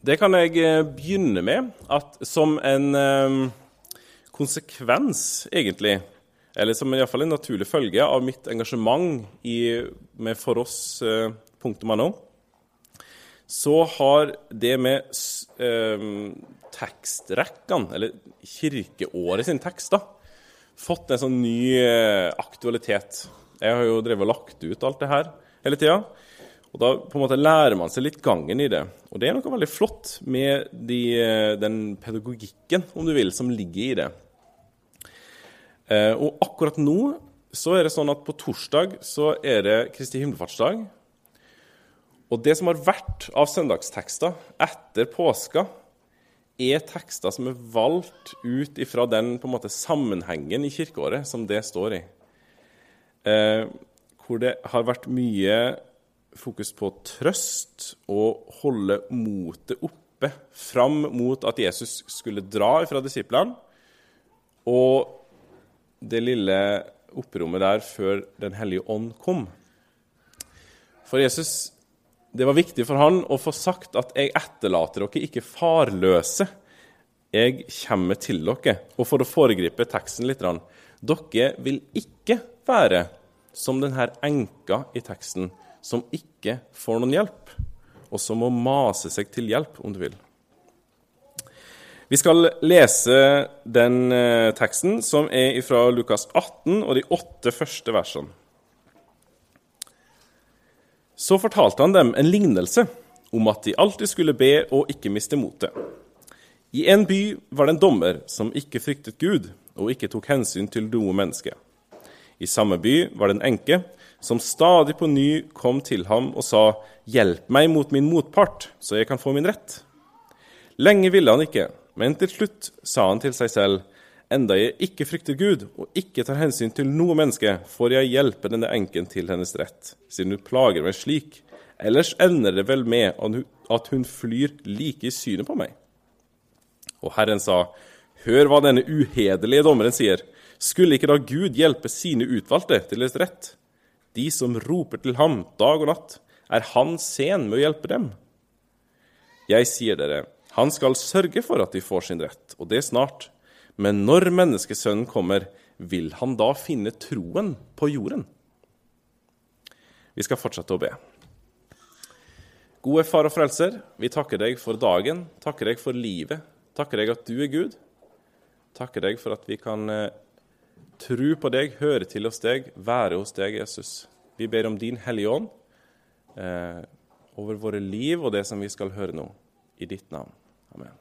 Det kan jeg eh, begynne med at som en eh, konsekvens, egentlig, eller som iallfall en naturlig følge av mitt engasjement i, med For oss.no, så har det med eh, tekstrekkene, eller kirkeåret sin tekster, fått en sånn ny eh, aktualitet. Jeg har jo drevet og lagt ut alt det her hele tida. Og Da på en måte lærer man seg litt gangen i det. Og det er noe veldig flott med de, eh, den pedagogikken, om du vil, som ligger i det. Eh, og akkurat nå så er det sånn at på torsdag så er det Kristi himmelfartsdag. Og det som har vært av søndagstekster etter påska, er tekster som er valgt ut ifra den på en måte sammenhengen i kirkeåret som det står i. Eh, hvor det har vært mye fokus på trøst og holde motet oppe fram mot at Jesus skulle dra fra disiplene, og det lille opprommet der før Den hellige ånd kom. For Jesus, det var viktig for han å få sagt at 'jeg etterlater dere ikke farløse'. Jeg kommer til dere. Og for å foregripe teksten litt Dere vil ikke være som denne enka i teksten som ikke får noen hjelp, og som må mase seg til hjelp, om du vil. Vi skal lese den eh, teksten, som er fra Lukas 18 og de åtte første versene. Så fortalte han dem en lignelse om at de alltid skulle be og ikke miste motet. I en by var det en dommer som ikke fryktet Gud og ikke tok hensyn til noe menneske. I samme by var det en enke som stadig på ny kom til ham og sa, 'Hjelp meg mot min motpart, så jeg kan få min rett.' Lenge ville han ikke, men til slutt sa han til seg selv, 'Enda jeg ikke frykter Gud og ikke tar hensyn til noe menneske, får jeg hjelpe denne enken til hennes rett, siden hun plager meg slik.' Ellers ender det vel med at hun flyr like i synet på meg. Og Herren sa, Hør hva denne uhederlige dommeren sier. Skulle ikke da Gud hjelpe sine utvalgte til deres rett? De som roper til ham dag og natt, er han sen med å hjelpe dem? Jeg sier dere, han skal sørge for at de får sin rett, og det snart. Men når menneskesønnen kommer, vil han da finne troen på jorden? Vi skal fortsette å be. Gode Far og Frelser, vi takker deg for dagen, takker deg for livet, takker deg at du er Gud. Takker deg for at vi kan eh, tro på deg, høre til hos deg, være hos deg, Jesus. Vi ber om din Hellige Ånd eh, over våre liv og det som vi skal høre nå, i ditt navn. Amen.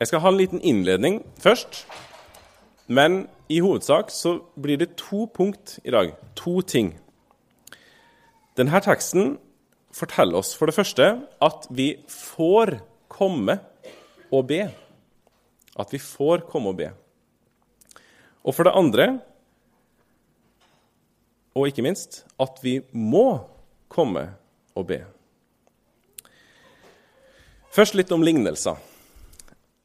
Jeg skal ha en liten innledning først. Men i hovedsak så blir det to punkt i dag. To ting. Denne teksten forteller oss for det første at vi får komme og be. At vi får komme og be. Og for det andre, og ikke minst, at vi må komme og be. Først litt om lignelser.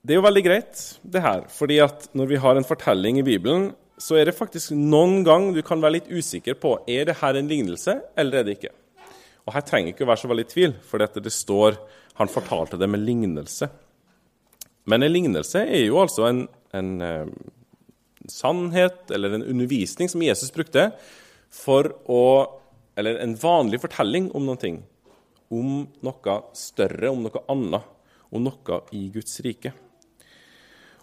Det er jo veldig greit, det her, fordi at når vi har en fortelling i Bibelen, så er det faktisk noen gang du kan være litt usikker på er det her en lignelse eller er det ikke. Og Her trenger ikke å være så veldig tvil, for det står han fortalte det med lignelse. Men en lignelse er jo altså en, en eh, sannhet eller en undervisning som Jesus brukte for å Eller en vanlig fortelling om noen ting. Om noe større, om noe annet, om noe i Guds rike.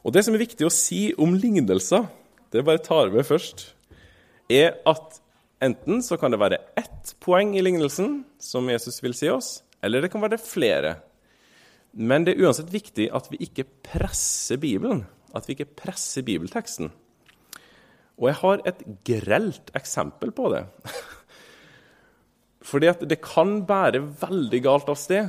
Og Det som er viktig å si om lignelser, det bare tar med først, er at Enten så kan det være ett poeng i lignelsen som Jesus vil si oss, eller det kan være flere. Men det er uansett viktig at vi ikke presser Bibelen, at vi ikke presser bibelteksten. Og jeg har et grelt eksempel på det. Fordi at det kan bære veldig galt av sted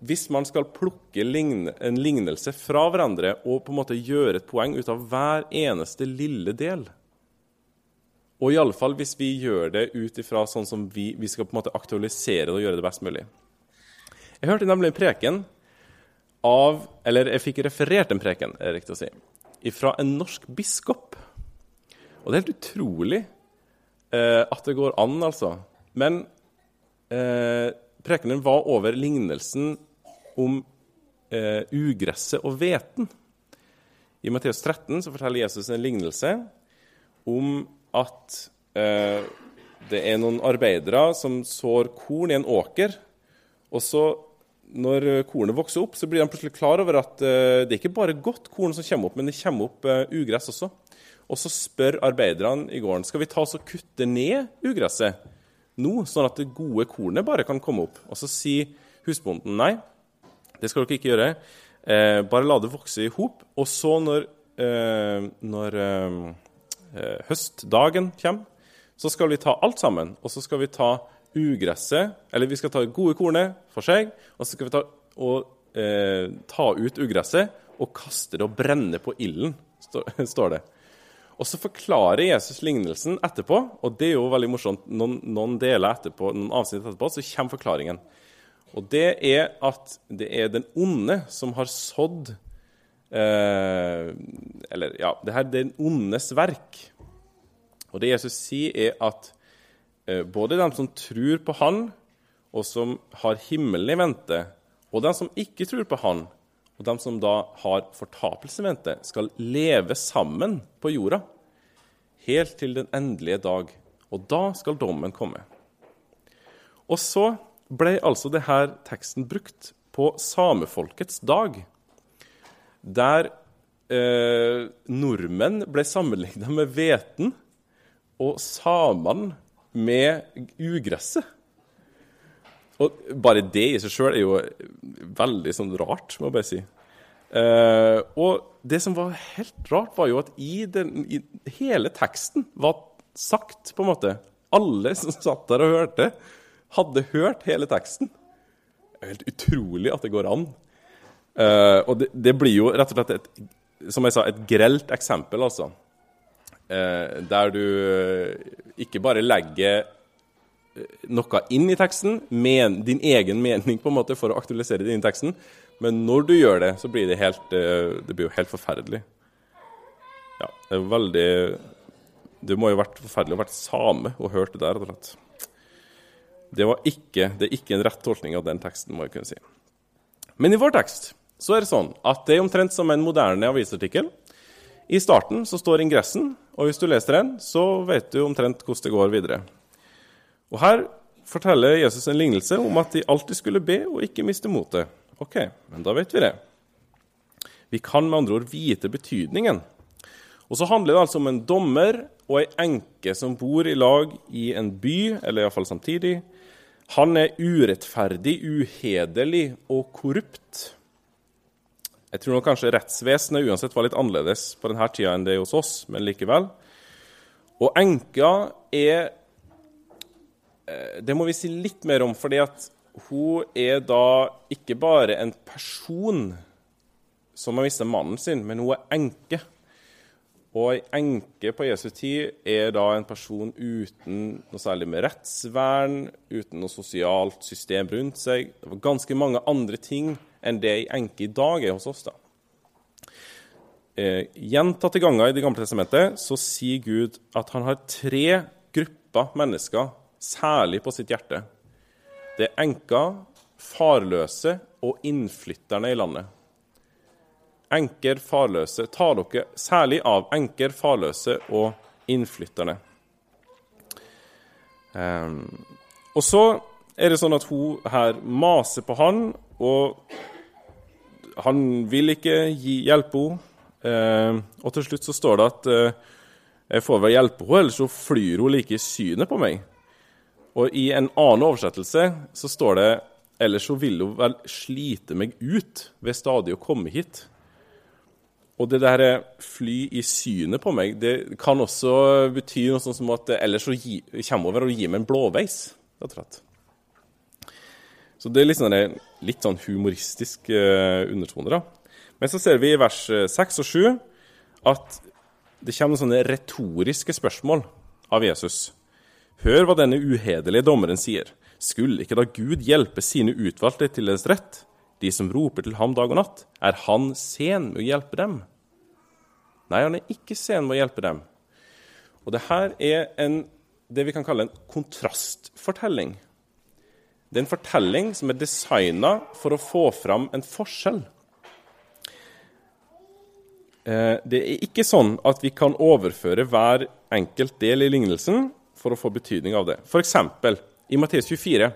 hvis man skal plukke en lignelse fra hverandre og på en måte gjøre et poeng ut av hver eneste lille del. Og i alle fall hvis vi gjør det ut ifra sånn som vi, vi, skal på en måte aktualisere det og gjøre det best mulig. Jeg hørte nemlig en preken av Eller jeg fikk referert en preken, er det riktig å si, fra en norsk biskop. Og det er helt utrolig eh, at det går an, altså. Men eh, prekenen var over lignelsen om eh, ugresset og hveten. I Matteus 13 så forteller Jesus en lignelse om at eh, det er noen arbeidere som sår korn i en åker. Og så, når kornet vokser opp, så blir de plutselig klar over at eh, det er ikke bare godt korn som kommer opp, men det kommer opp eh, ugress også. Og så spør arbeiderne i gården skal vi ta oss og kutte ned ugresset nå, sånn at det gode kornet bare kan komme opp. Og så sier husbonden nei, det skal dere ikke gjøre. Eh, bare la det vokse i hop. Og så, når, eh, når eh, høstdagen kommer, så skal vi ta alt sammen. Og så skal vi ta ugresset, eller vi skal ta gode kornet for seg, og så skal vi ta, og, eh, ta ut ugresset og kaste det og brenne på ilden, står det. Og så forklarer Jesus lignelsen etterpå, og det er jo veldig morsomt. Noen, noen deler etterpå, noen avsnitt etterpå så kommer forklaringen. Og det er at det er den onde som har sådd eh, Eller, ja, det her er den ondes verk. Og det Jesus sier, er at eh, både de som tror på Han, og som har himmelen i vente, og de som ikke tror på Han, og de som da har fortapelse i vente, skal leve sammen på jorda helt til den endelige dag. Og da skal dommen komme. Og så ble altså denne teksten brukt på samefolkets dag, der eh, nordmenn ble sammenligna med hveten og samene med ugresset. Og bare det i seg sjøl er jo veldig sånn rart, må jeg bare si. Eh, og det som var helt rart, var jo at i, den, i hele teksten var sagt, på en måte Alle som satt der og hørte, hadde hørt hele teksten. Det er helt utrolig at det går an. Uh, og det, det, blir jo rett og slett et, som jeg sa, et grelt eksempel, altså. Uh, der du ikke bare legger noe inn i teksten, men, din egen mening på en måte for å aktualisere det inn i teksten. Men når du gjør det, så blir det helt, uh, det blir jo helt forferdelig. Ja, det er veldig Det må jo ha vært forferdelig å være same og hørt det der. rett og slett. Det, var ikke, det er ikke en rett tolkning av den teksten, må jeg kunne si. Men i vår tekst så er det sånn at det er omtrent som en moderne avisartikkel. I starten så står ingressen, og hvis du leser den, så vet du omtrent hvordan det går videre. Og Her forteller Jesus en lignelse om at de alltid skulle be og ikke miste motet. Ok, men da vet vi det. Vi kan med andre ord vite betydningen. Og så handler det altså om en dommer og ei enke som bor i lag i en by, eller iallfall samtidig. Han er urettferdig, uhederlig og korrupt. Jeg tror nok kanskje rettsvesenet uansett var litt annerledes på denne tida enn det er hos oss, men likevel. Og enka er Eh, det må vi si litt mer om, fordi at hun er da ikke bare en person som har mista mannen sin, men hun er enke. Og ei enke på Jesu tid er da en person uten noe særlig med rettsvern, uten noe sosialt system rundt seg. Det var ganske mange andre ting enn det ei enke i dag er hos oss. da. Eh, gjentatte ganger i Det gamle testamentet så sier Gud at han har tre grupper mennesker særlig på sitt hjerte. Det er enker, farløse og innflytterne i landet. Enker, farløse tar dere særlig av enker, farløse og innflytterne. Um, og så er det sånn at hun her maser på han, og han vil ikke gi, hjelpe henne. Uh, og til slutt så står det at uh, jeg får vel hjelpe henne, ellers så flyr hun like i synet på meg. Og i en annen oversettelse så står det Ellers så vil hun vel slite meg ut ved stadig å komme hit. Og det der fly i synet på meg, det kan også bety noe sånt som at ellers så gi, kommer over og gir meg en blåveis. Så det er litt sånn, litt sånn humoristisk uh, undertone. da. Men så ser vi i vers 6 og 7 at det kommer sånne retoriske spørsmål av Jesus. Hør hva denne uhederlige dommeren sier. Skulle ikke da Gud hjelpe sine utvalgte til deres rett, de som roper til ham dag og natt? Er han sen med å hjelpe dem? Nei, han er ikke sen med å hjelpe dem. Og det her er en det vi kan kalle en kontrastfortelling. Det er en fortelling som er designa for å få fram en forskjell. Eh, det er ikke sånn at vi kan overføre hver enkelt del i lignelsen for å få betydning av det. F.eks. i Matteus 24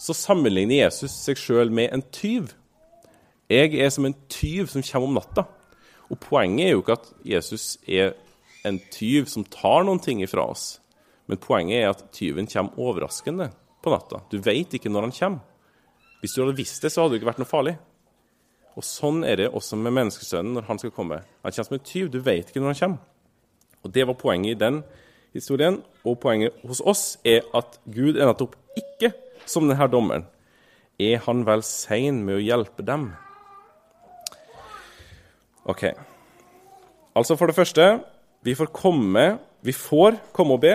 så sammenligner Jesus seg sjøl med en tyv. Jeg er som en tyv som kommer om natta. Og Poenget er jo ikke at Jesus er en tyv som tar noen ting ifra oss. Men poenget er at tyven kommer overraskende på natta. Du veit ikke når han kommer. Hvis du hadde visst det, så hadde det ikke vært noe farlig. Og Sånn er det også med menneskesønnen når han skal komme. Han kommer som en tyv. Du vet ikke når han kommer. Og Det var poenget i den historien. Og poenget hos oss er at Gud er nettopp ikke som denne dommeren. Er han vel sein med å hjelpe dem? OK. Altså, for det første vi får komme, vi får komme og be,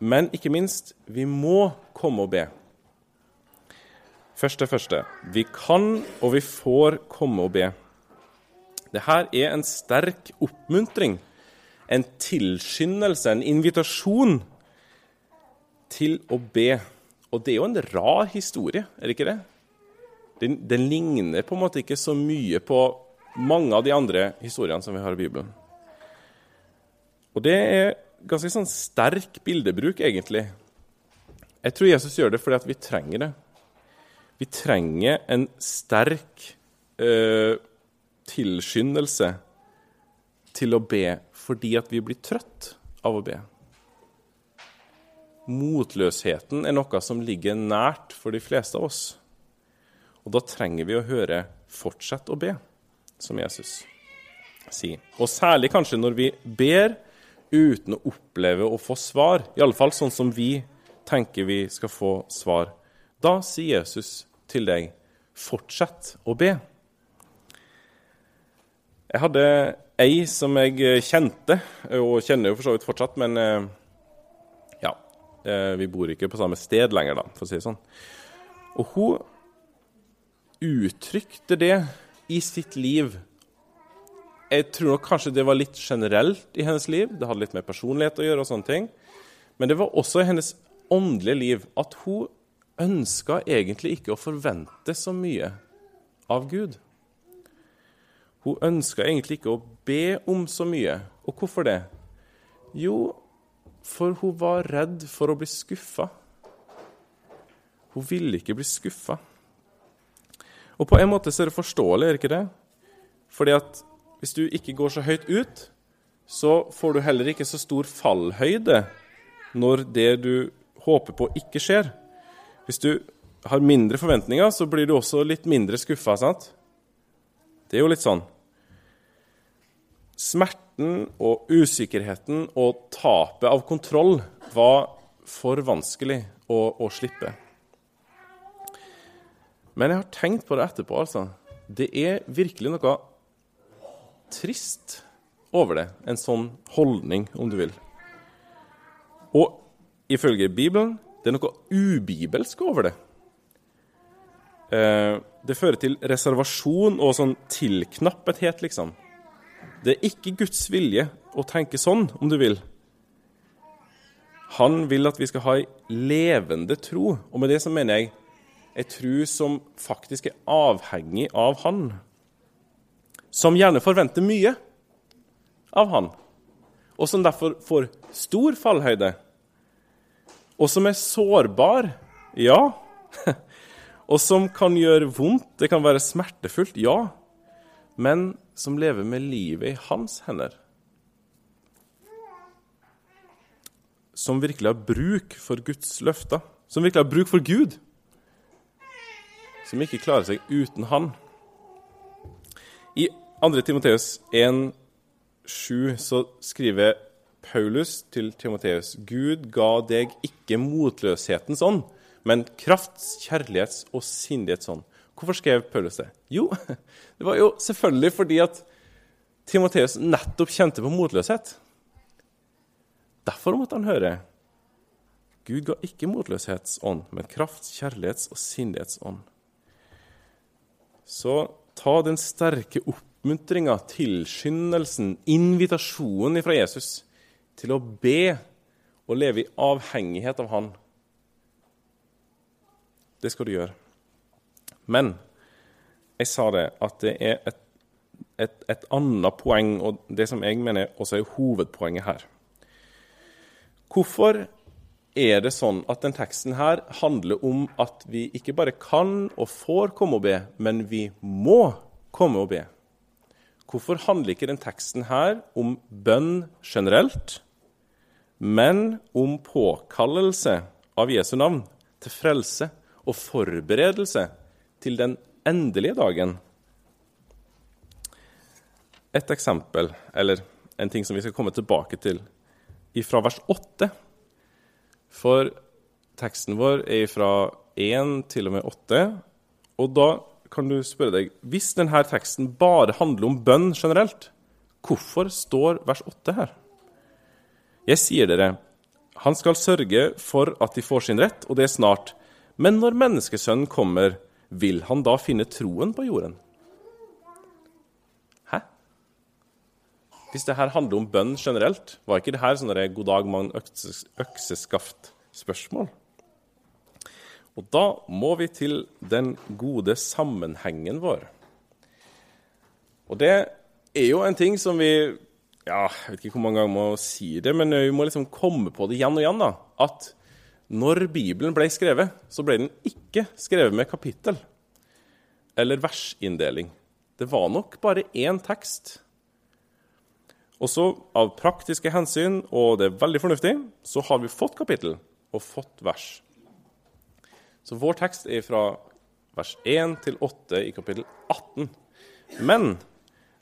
men ikke minst, vi må komme og be. Første første. Vi kan og vi får komme og be. Dette er en sterk oppmuntring, en tilskyndelse, en invitasjon til å be. Og det er jo en rar historie, er det ikke det? Den, den ligner på en måte ikke så mye på mange av de andre historiene som vi har i Bibelen. Og det er ganske sånn sterk bildebruk, egentlig. Jeg tror Jesus gjør det fordi at vi trenger det. Vi trenger en sterk eh, tilskyndelse til å be fordi at vi blir trøtt av å be. Motløsheten er noe som ligger nært for de fleste av oss. Og da trenger vi å høre 'fortsett å be', som Jesus sier. Og særlig kanskje når vi ber uten å oppleve å få svar. Iallfall sånn som vi tenker vi skal få svar. Da sier Jesus til deg, fortsett å be. Jeg hadde ei som jeg kjente, og kjenner jo for så vidt fortsatt, men eh, ja eh, Vi bor ikke på samme sted lenger, da, for å si det sånn. Og hun uttrykte det i sitt liv jeg tror nok kanskje det var litt generelt i hennes liv. Det hadde litt med personlighet å gjøre. og sånne ting. Men det var også i hennes åndelige liv at hun ønska egentlig ikke å forvente så mye av Gud. Hun ønska egentlig ikke å be om så mye. Og hvorfor det? Jo, for hun var redd for å bli skuffa. Hun ville ikke bli skuffa. Og på en måte så er det forståelig, er det ikke det? Fordi at hvis du ikke går så høyt ut, så får du heller ikke så stor fallhøyde når det du håper på, ikke skjer. Hvis du har mindre forventninger, så blir du også litt mindre skuffa. Sant? Det er jo litt sånn. Smerten og usikkerheten og tapet av kontroll var for vanskelig å, å slippe. Men jeg har tenkt på det etterpå. altså. Det er virkelig noe trist over det. En sånn holdning, om du vil. Og ifølge Bibelen det er noe ubibelsk over det. Eh, det fører til reservasjon og sånn tilknappethet, liksom. Det er ikke Guds vilje å tenke sånn, om du vil. Han vil at vi skal ha ei levende tro, og med det så mener jeg ei tro som faktisk er avhengig av Han. Som gjerne forventer mye av han, og som derfor får stor fallhøyde, og som er sårbar, ja, og som kan gjøre vondt, det kan være smertefullt, ja, men som lever med livet i hans hender. Som virkelig har bruk for Guds løfter, som virkelig har bruk for Gud, som ikke klarer seg uten Han. I 2. Timoteus 1,7 så skriver Paulus til Timoteus Gud ga deg ikke motløshetens ånd, men krafts, kjærlighets og sindighets ånd. Hvorfor skrev Paulus det? Jo, det var jo selvfølgelig fordi at Timoteus nettopp kjente på motløshet. Derfor måtte han høre Gud ga ikke motløshetsånd, men krafts, kjærlighets og sindighets ånd. Så ta den sterke opp oppmuntringa, tilskyndelsen, invitasjonen fra Jesus til å be og leve i avhengighet av Han. Det skal du gjøre. Men jeg sa det at det er et, et, et annet poeng, og det som jeg mener også er hovedpoenget her. Hvorfor er det sånn at den teksten her handler om at vi ikke bare kan og får komme og be, men vi må komme og be? Hvorfor handler ikke den teksten her om bønn generelt, men om påkallelse av Jesu navn til frelse og forberedelse til den endelige dagen? Et eksempel, eller en ting som vi skal komme tilbake til, fra vers 8. For teksten vår er fra 1 til og med 8. Og da kan du spørre deg Hvis denne teksten bare handler om bønn generelt, hvorfor står vers 8 her? Jeg sier dere, han skal sørge for at de får sin rett, og det er snart. Men når menneskesønnen kommer, vil han da finne troen på jorden? Hvis det her handler om bønn generelt, var ikke det her sånn 'god dag, mann, økseskaft'-spørsmål? Og da må vi til den gode sammenhengen vår. Og det er jo en ting som vi ja, Jeg vet ikke hvor mange ganger må si det, men vi må liksom komme på det igjen og igjen. da, At når Bibelen ble skrevet, så ble den ikke skrevet med kapittel eller versinndeling. Det var nok bare én tekst. Og så, av praktiske hensyn, og det er veldig fornuftig, så har vi fått kapittel og fått vers. Så vår tekst er fra vers 1 til 8 i kapittel 18. Men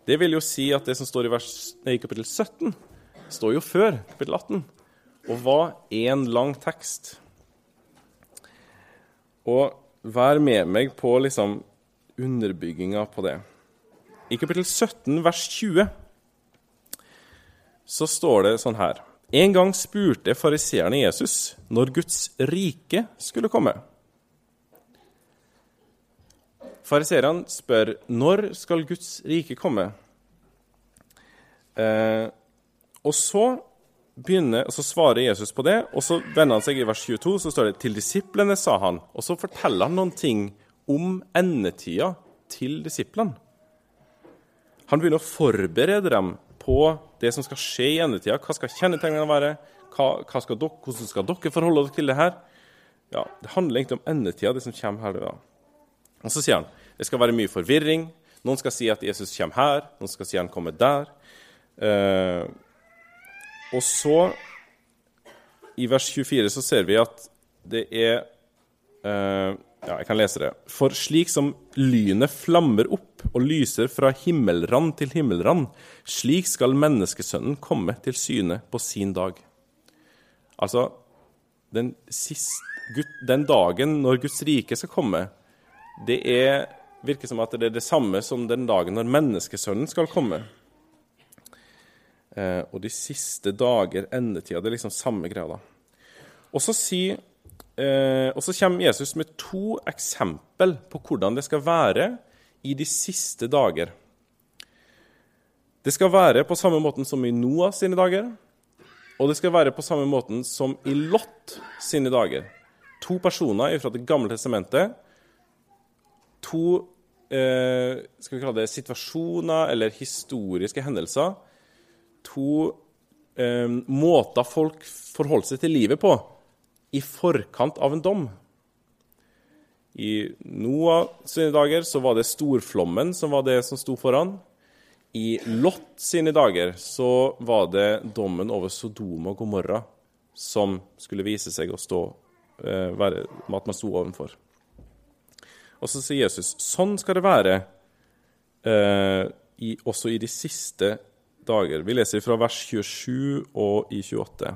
det vil jo si at det som står i, vers, i kapittel 17, står jo før kapittel 18 og var én lang tekst. Og vær med meg på liksom underbygginga på det. I kapittel 17, vers 20, så står det sånn her En gang spurte fariseerne Jesus når Guds rike skulle komme. Fariseerne spør når skal Guds rike komme. Eh, og så, begynner, så svarer Jesus på det, og så vender han seg i vers 22. Så står det til disiplene, sa han. Og så forteller han noen ting om endetida til disiplene. Han begynner å forberede dem på det som skal skje i endetida. Hva skal kjennetegnene være? Hva, hva skal dere, hvordan skal dere forholde dere til det her? Ja, Det handler egentlig om endetida, det som kommer her. da. Og Så sier han det skal være mye forvirring. Noen skal si at Jesus kommer her, noen skal si at han kommer der. Eh, og så, i vers 24, så ser vi at det er eh, Ja, jeg kan lese det. For slik som lynet flammer opp og lyser fra himmelrand til himmelrand, slik skal menneskesønnen komme til syne på sin dag. Altså, den, siste, den dagen når Guds rike skal komme, det er, virker som at det er det samme som den dagen når menneskesønnen skal komme. Eh, og de siste dager, endetida, det er liksom samme greia. da. Og så, si, eh, og så kommer Jesus med to eksempel på hvordan det skal være i de siste dager. Det skal være på samme måten som i Noah sine dager, og det skal være på samme måten som i Lot sine dager. To personer fra Det gamle testamentet to eh, skal vi kalle det situasjoner eller historiske hendelser. To eh, måter folk forholder seg til livet på i forkant av en dom. I Noah sine dager så var det storflommen som var det som sto foran. I Lot sine dager så var det dommen over Sodoma og Gomorra som skulle vise seg å stå, eh, være, at man sto overfor. Og så sier Jesus sånn skal det være eh, i, også i de siste dager. Vi leser fra vers 27 og i 28.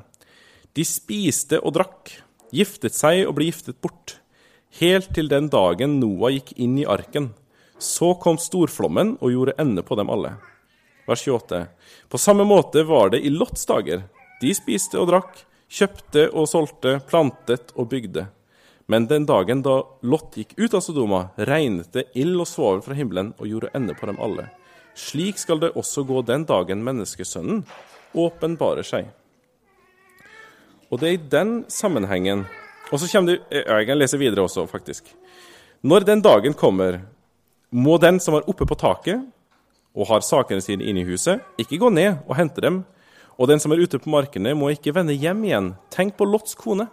De spiste og drakk, giftet seg og ble giftet bort, helt til den dagen Noah gikk inn i arken. Så kom storflommen og gjorde ende på dem alle. Vers 28. På samme måte var det i Lots dager. De spiste og drakk, kjøpte og solgte, plantet og bygde. Men den dagen da Lot gikk ut av Sodoma, regnet det ild og svovel fra himmelen og gjorde ende på dem alle. Slik skal det også gå den dagen menneskesønnen åpenbarer seg. Og det er i den sammenhengen Og så kommer det Jeg kan lese videre også, faktisk. Når den dagen kommer, må den som er oppe på taket og har sakene sine inne i huset, ikke gå ned og hente dem. Og den som er ute på markene, må ikke vende hjem igjen. Tenk på Lots kone.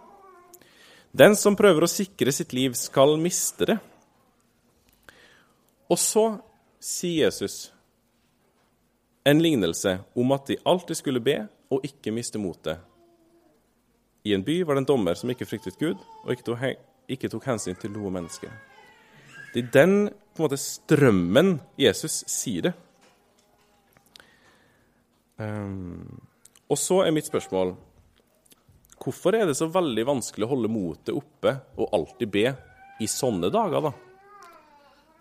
Den som prøver å sikre sitt liv, skal miste det. Og så sier Jesus en lignelse om at de alltid skulle be og ikke miste motet. I en by var det en dommer som ikke fryktet Gud og ikke tok, ikke tok hensyn til noe menneske. Det er den på en måte, strømmen Jesus sier det. Um, og så er mitt spørsmål Hvorfor er det så veldig vanskelig å holde motet oppe og alltid be i sånne dager, da?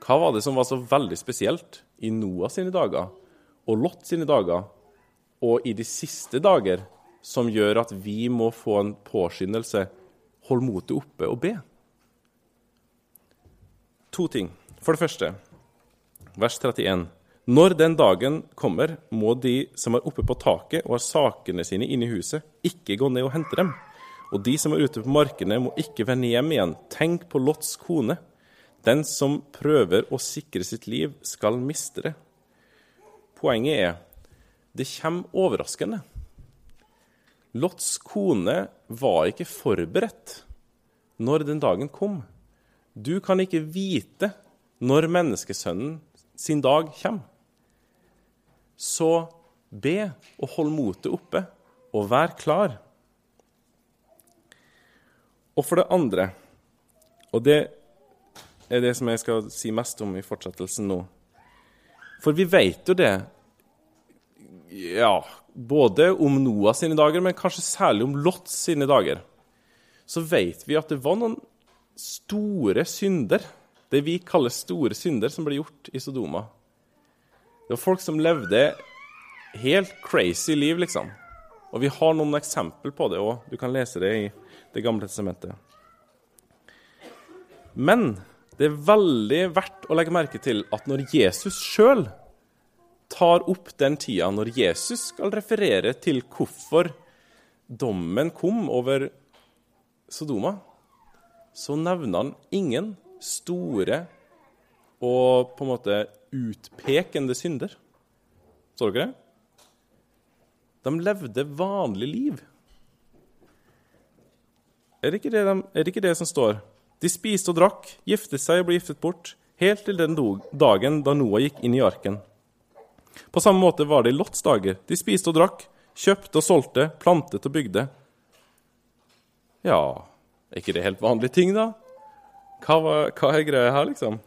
Hva var det som var så veldig spesielt i Noah sine dager og Lot sine dager og i de siste dager som gjør at vi må få en påskyndelse, Hold motet oppe og be? To ting. For det første, vers 31. Når den dagen kommer, må de som er oppe på taket og har sakene sine inne i huset, ikke gå ned og hente dem. Og de som er ute på markene, må ikke vende hjem igjen. Tenk på Lots kone. Den som prøver å sikre sitt liv, skal miste det. Poenget er det kommer overraskende. Lots kone var ikke forberedt når den dagen kom. Du kan ikke vite når menneskesønnen sin dag kommer. Så be og hold motet oppe, og vær klar. Og for det andre, og det er det som jeg skal si mest om i fortsettelsen nå For vi vet jo det ja, både om Noah sine dager, men kanskje særlig om Lot sine dager, så vet vi at det var noen store synder, det vi kaller store synder, som ble gjort i Sodoma. Det var folk som levde helt crazy liv, liksom. Og vi har noen eksempel på det òg. Du kan lese det i Det gamle testamentet. Men det er veldig verdt å legge merke til at når Jesus sjøl tar opp den tida når Jesus skal referere til hvorfor dommen kom over Sodoma, så nevner han ingen store og på en måte utpekende synder. Så dere det? De levde vanlig liv. Er det, det de, er det ikke det som står? De spiste og drakk, giftet seg og ble giftet bort, helt til den dagen da Noah gikk inn i arken. På samme måte var det i Lots dager. De spiste og drakk, kjøpte og solgte, plantet og bygde. Ja, er ikke det helt vanlige ting, da? Hva, hva er greia her, liksom?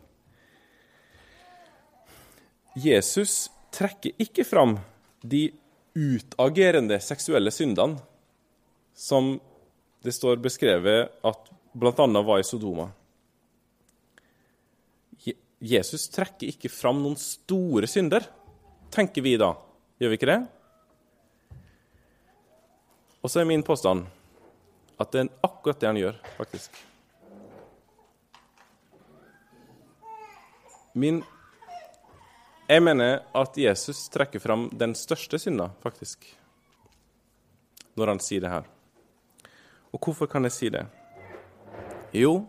Jesus trekker ikke fram de utagerende seksuelle syndene som det står beskrevet at bl.a. var i Sodoma. Jesus trekker ikke fram noen store synder tenker vi da. Gjør vi ikke det? Og så er min påstand at det er akkurat det han gjør, faktisk. Min Jeg mener at Jesus trekker fram den største synda, faktisk, når han sier det her. Og hvorfor kan jeg si det? Jo,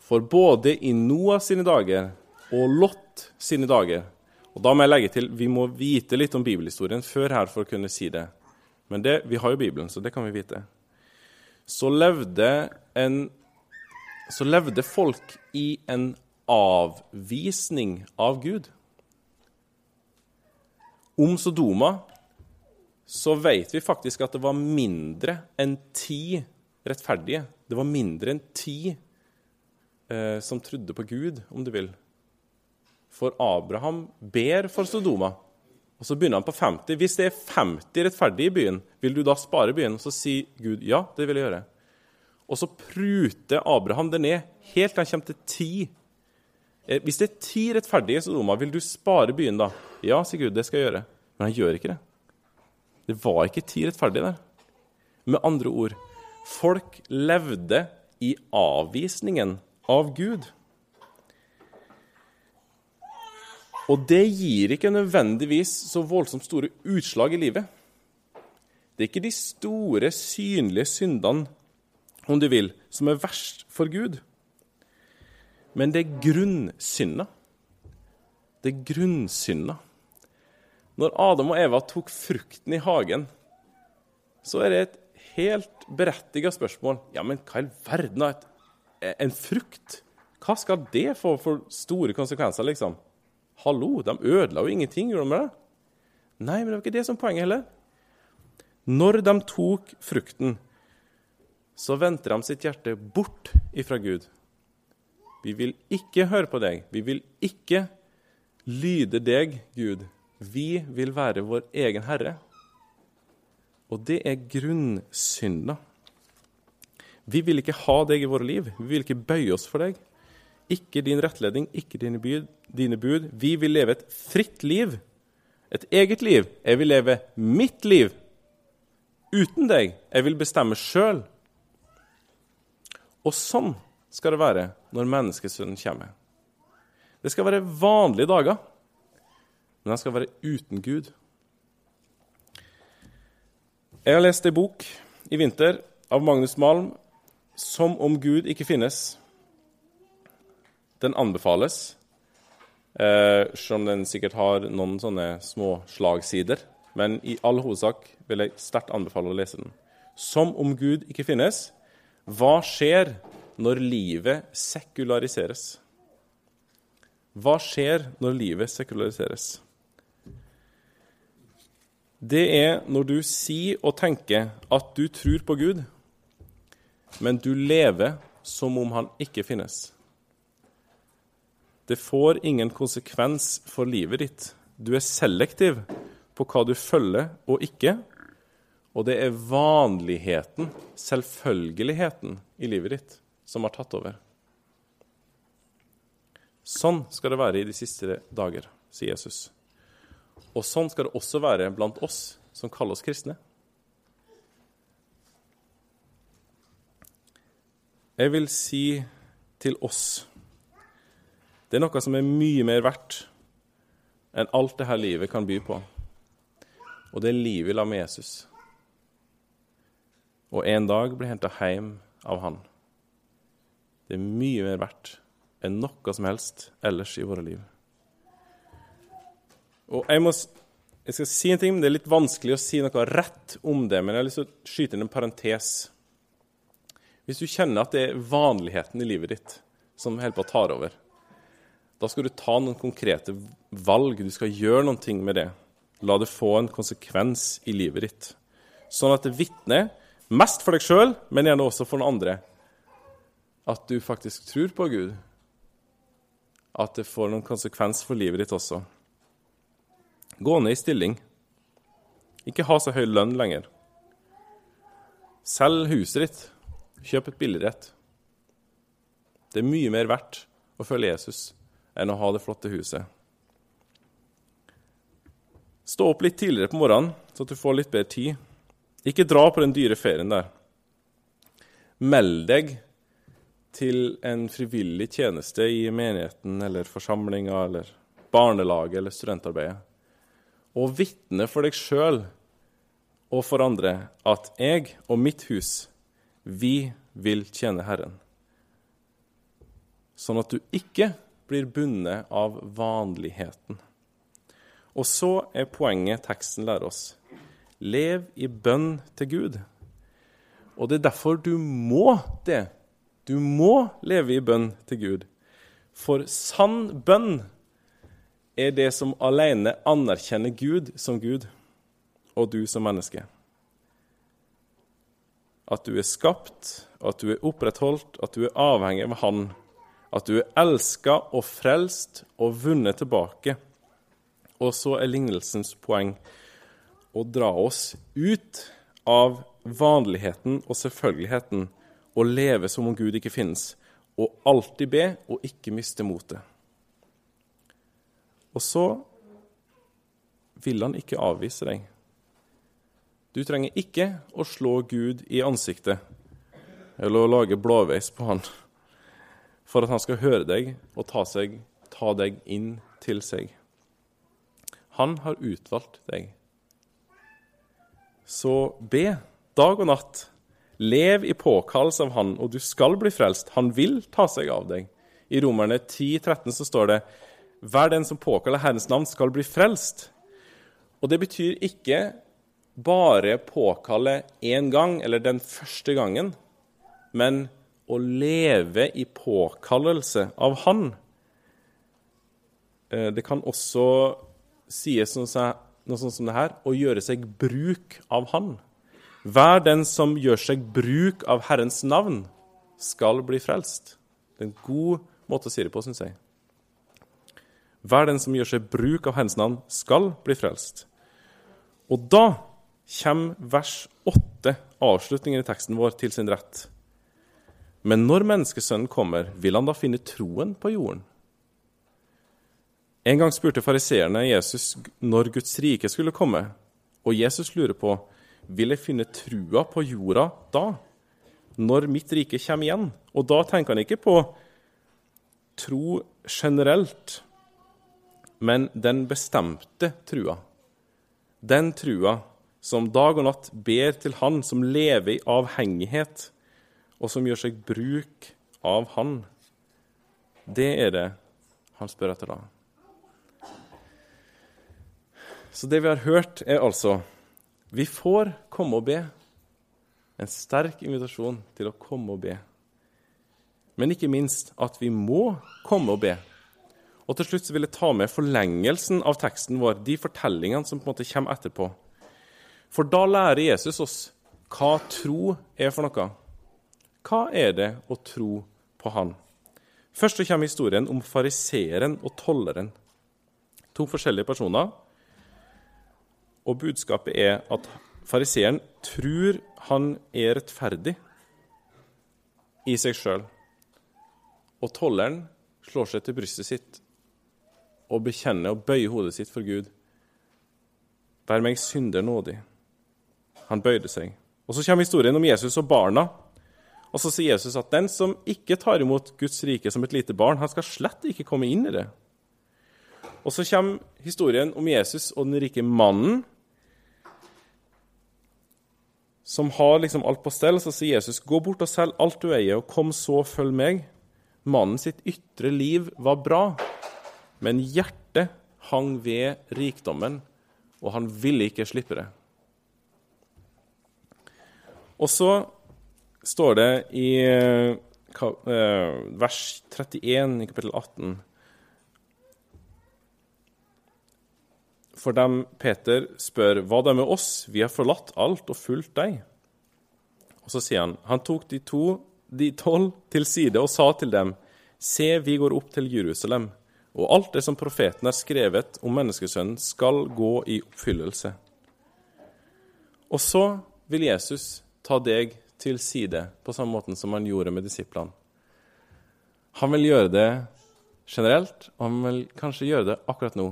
for både i Noah sine dager og Lot sine dager og Da må jeg legge til vi må vite litt om bibelhistorien før her for å kunne si det. Men det, vi har jo Bibelen, så det kan vi vite. Så levde, en, så levde folk i en avvisning av Gud. Om Sodoma så vet vi faktisk at det var mindre enn ti rettferdige. Det var mindre enn ti eh, som trodde på Gud, om du vil. For Abraham ber for Sodoma. Og Så begynner han på 50. Hvis det er 50 rettferdige i byen, vil du da spare byen? Og så sier Gud ja, det vil jeg gjøre. Og så pruter Abraham det ned helt til han kommer til ti. Eh, hvis det er ti rettferdige i Sodoma, vil du spare byen da? Ja, sier Gud, det skal jeg gjøre. Men han gjør ikke det. Det var ikke ti rettferdige der. Med andre ord, folk levde i avvisningen av Gud. Og det gir ikke nødvendigvis så voldsomt store utslag i livet. Det er ikke de store, synlige syndene, om du vil, som er verst for Gud. Men det er grunnsynda. Det er grunnsynda. Når Adam og Eva tok frukten i hagen, så er det et helt berettiget spørsmål. Ja, men hva i verden er en frukt? Hva skal det få for store konsekvenser, liksom? Hallo, de ødela jo ingenting, gjorde de det? Nei, men det var ikke det som poenget heller. Når de tok frukten, så vendte de sitt hjerte bort ifra Gud. Vi vil ikke høre på deg. Vi vil ikke lyde deg, Gud. Vi vil være vår egen herre. Og det er grunnsynda. Vi vil ikke ha deg i våre liv. Vi vil ikke bøye oss for deg. Ikke din rettledning, ikke dine bud. Dine bud. Vi vil leve et fritt liv, et eget liv. Jeg vil leve mitt liv uten deg. Jeg vil bestemme sjøl. Og sånn skal det være når menneskesønnen kommer. Det skal være vanlige dager, men de skal være uten Gud. Jeg har lest ei bok i vinter av Magnus Malm, 'Som om Gud ikke finnes'. Den anbefales, eh, selv om den sikkert har noen sånne små slagsider. Men i all hovedsak vil jeg sterkt anbefale å lese den. Som om Gud ikke finnes. Hva skjer når livet sekulariseres? Hva skjer når livet sekulariseres? Det er når du sier og tenker at du tror på Gud, men du lever som om han ikke finnes. Det får ingen konsekvens for livet ditt. Du er selektiv på hva du følger og ikke. Og det er vanligheten, selvfølgeligheten, i livet ditt som har tatt over. Sånn skal det være i de siste dager, sier Jesus. Og sånn skal det også være blant oss som kaller oss kristne. Jeg vil si til oss det er noe som er mye mer verdt enn alt dette livet kan by på. Og det er livet sammen med Jesus. Og en dag blir henta hjem av Han. Det er mye mer verdt enn noe som helst ellers i våre liv. Og jeg, må, jeg skal si en ting, men Det er litt vanskelig å si noe rett om det, men jeg har lyst til å skyte inn en parentes. Hvis du kjenner at det er vanligheten i livet ditt som holder på å ta over, da skal du ta noen konkrete valg. Du skal gjøre noe med det. La det få en konsekvens i livet ditt. Sånn at det vitner, mest for deg sjøl, men gjerne også for noen andre, at du faktisk tror på Gud. At det får noen konsekvens for livet ditt også. Gå ned i stilling. Ikke ha så høy lønn lenger. Selg huset ditt. Kjøp et billigere et. Det er mye mer verdt å følge Jesus enn å ha det flotte huset. Stå opp litt tidligere på morgenen, så at du får litt bedre tid. Ikke dra på den dyre ferien der. Meld deg til en frivillig tjeneste i menigheten eller forsamlinga eller barnelaget eller studentarbeidet og vitne for deg sjøl og for andre at jeg og mitt hus, vi vil tjene Herren. Sånn at du ikke blir bundet av vanligheten. Og så er poenget teksten lærer oss. Lev i bønn til Gud. Og det er derfor du må det. Du må leve i bønn til Gud. For sann bønn er det som alene anerkjenner Gud som Gud, og du som menneske. At du er skapt, at du er opprettholdt, at du er avhengig av Han. At du er elska og frelst og vunnet tilbake. Og så er lignelsens poeng å dra oss ut av vanligheten og selvfølgeligheten og leve som om Gud ikke finnes, og alltid be og ikke miste motet. Og så vil han ikke avvise deg. Du trenger ikke å slå Gud i ansiktet eller å lage blåveis på han for at han skal høre deg og ta, seg, ta deg inn til seg. Han har utvalgt deg. Så be dag og natt. Lev i påkallelse av Han, og du skal bli frelst. Han vil ta seg av deg. I Romerne 10, 13 så står det hver den som påkaller Herrens navn, skal bli frelst. Og det betyr ikke bare påkalle én gang, eller den første gangen, men å leve i påkallelse av Han. Eh, det kan også sies noe sånt som det her å gjøre seg bruk av Han. Hver den som gjør seg bruk av Herrens navn, skal bli frelst. Det er en god måte å si det på, syns jeg. Hver den som gjør seg bruk av Herrens navn, skal bli frelst. Og da kommer vers 8, avslutningen i teksten vår, til sin rett. Men når menneskesønnen kommer, vil han da finne troen på jorden? En gang spurte fariseerne Jesus når Guds rike skulle komme, og Jesus lurer på vil jeg finne trua på jorda da, når mitt rike kommer igjen? Og da tenker han ikke på tro generelt, men den bestemte trua. Den trua som dag og natt ber til Han, som lever i avhengighet, og som gjør seg bruk av Han. Det er det han spør etter da. Så det vi har hørt, er altså Vi får komme og be. En sterk invitasjon til å komme og be. Men ikke minst at vi må komme og be. Og til slutt vil jeg ta med forlengelsen av teksten vår, de fortellingene som på en måte kommer etterpå. For da lærer Jesus oss hva tro er for noe. Hva er det å tro på Han? Først så kommer historien om fariseeren og tolleren. To forskjellige personer. Og budskapet er at fariseeren tror han er rettferdig i seg sjøl. Og tolleren slår seg til brystet sitt og bekjenner og bøyer hodet sitt for Gud. Vær meg synder nådig. Han bøyde seg. Og Så kommer historien om Jesus og barna. Og Så sier Jesus at den som ikke tar imot Guds rike som et lite barn, han skal slett ikke komme inn i det. Og Så kommer historien om Jesus og den rike mannen, som har liksom alt på stell. Så sier Jesus, 'Gå bort og selg alt du eier, og kom så, følg meg.' Mannen sitt ytre liv var bra, men hjertet hang ved rikdommen, og han ville ikke slippe det. Og så står det i eh, vers 31 i kapittel 18 For dem Peter spør hva det med oss, vi har forlatt alt og fulgt deg. Og så sier han han tok de to, de tolv til side og sa til dem, se, vi går opp til Jerusalem, og alt det som profeten har skrevet om menneskesønnen, skal gå i oppfyllelse. Og så vil Jesus ta deg til side på samme måten som han gjorde med disiplene. Han vil gjøre det generelt, og han vil kanskje gjøre det akkurat nå.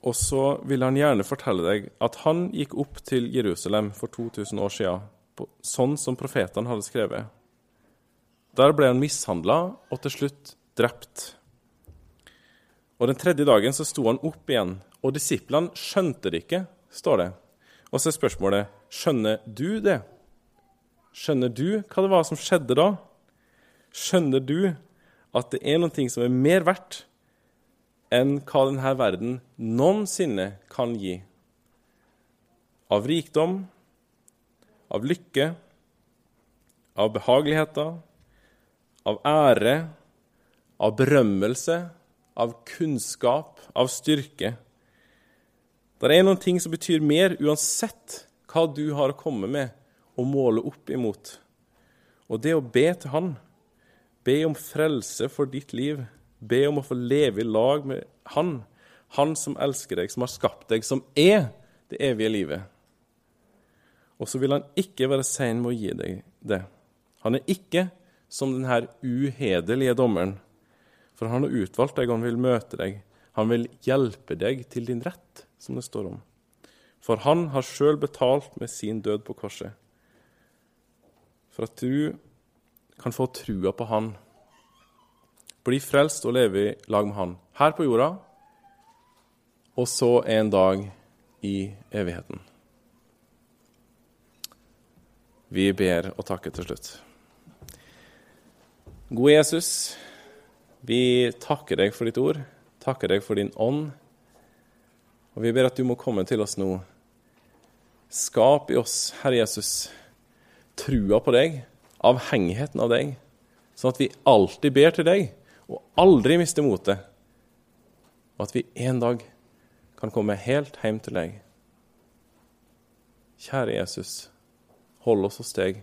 Og så vil han gjerne fortelle deg at han gikk opp til Jerusalem for 2000 år siden, sånn som profetene hadde skrevet. Der ble han mishandla og til slutt drept. Og Den tredje dagen så sto han opp igjen og disiplene skjønte det ikke, står det. Og så er spørsmålet skjønner du det? Skjønner du hva det var som skjedde da? Skjønner du at det er noe som er mer verdt enn hva denne verden noensinne kan gi? Av rikdom, av lykke, av behageligheter, av ære, av berømmelse, av kunnskap, av styrke. Det er noen ting som betyr mer uansett hva du har å komme med og måle opp imot. Og det å be til Han, be om frelse for ditt liv, be om å få leve i lag med Han, Han som elsker deg, som har skapt deg, som er det evige livet. Og så vil han ikke være sein med å gi deg det. Han er ikke som denne uhederlige dommeren, for han har utvalgt deg, og han vil møte deg. Han vil hjelpe deg til din rett som det står om. For han har sjøl betalt med sin død på korset. For at du kan få trua på han. Bli frelst og leve i lag med han. Her på jorda og så en dag i evigheten. Vi ber og takker til slutt. Gode Jesus, vi takker deg for ditt ord, takker deg for din ånd. Og vi ber at du må komme til oss nå. Skap i oss, Herre Jesus, trua på deg, avhengigheten av deg, sånn at vi alltid ber til deg og aldri mister motet, og at vi en dag kan komme helt hjem til deg. Kjære Jesus, hold oss hos deg.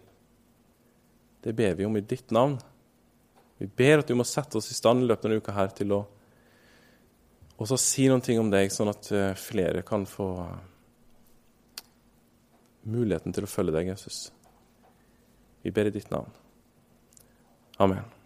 Det ber vi om i ditt navn. Vi ber at du må sette oss i stand i løpet av denne uka her til å også si noen ting om deg, sånn at eh, flere kan få muligheten til å følge deg, Jesus. Vi ber i ditt navn. Amen.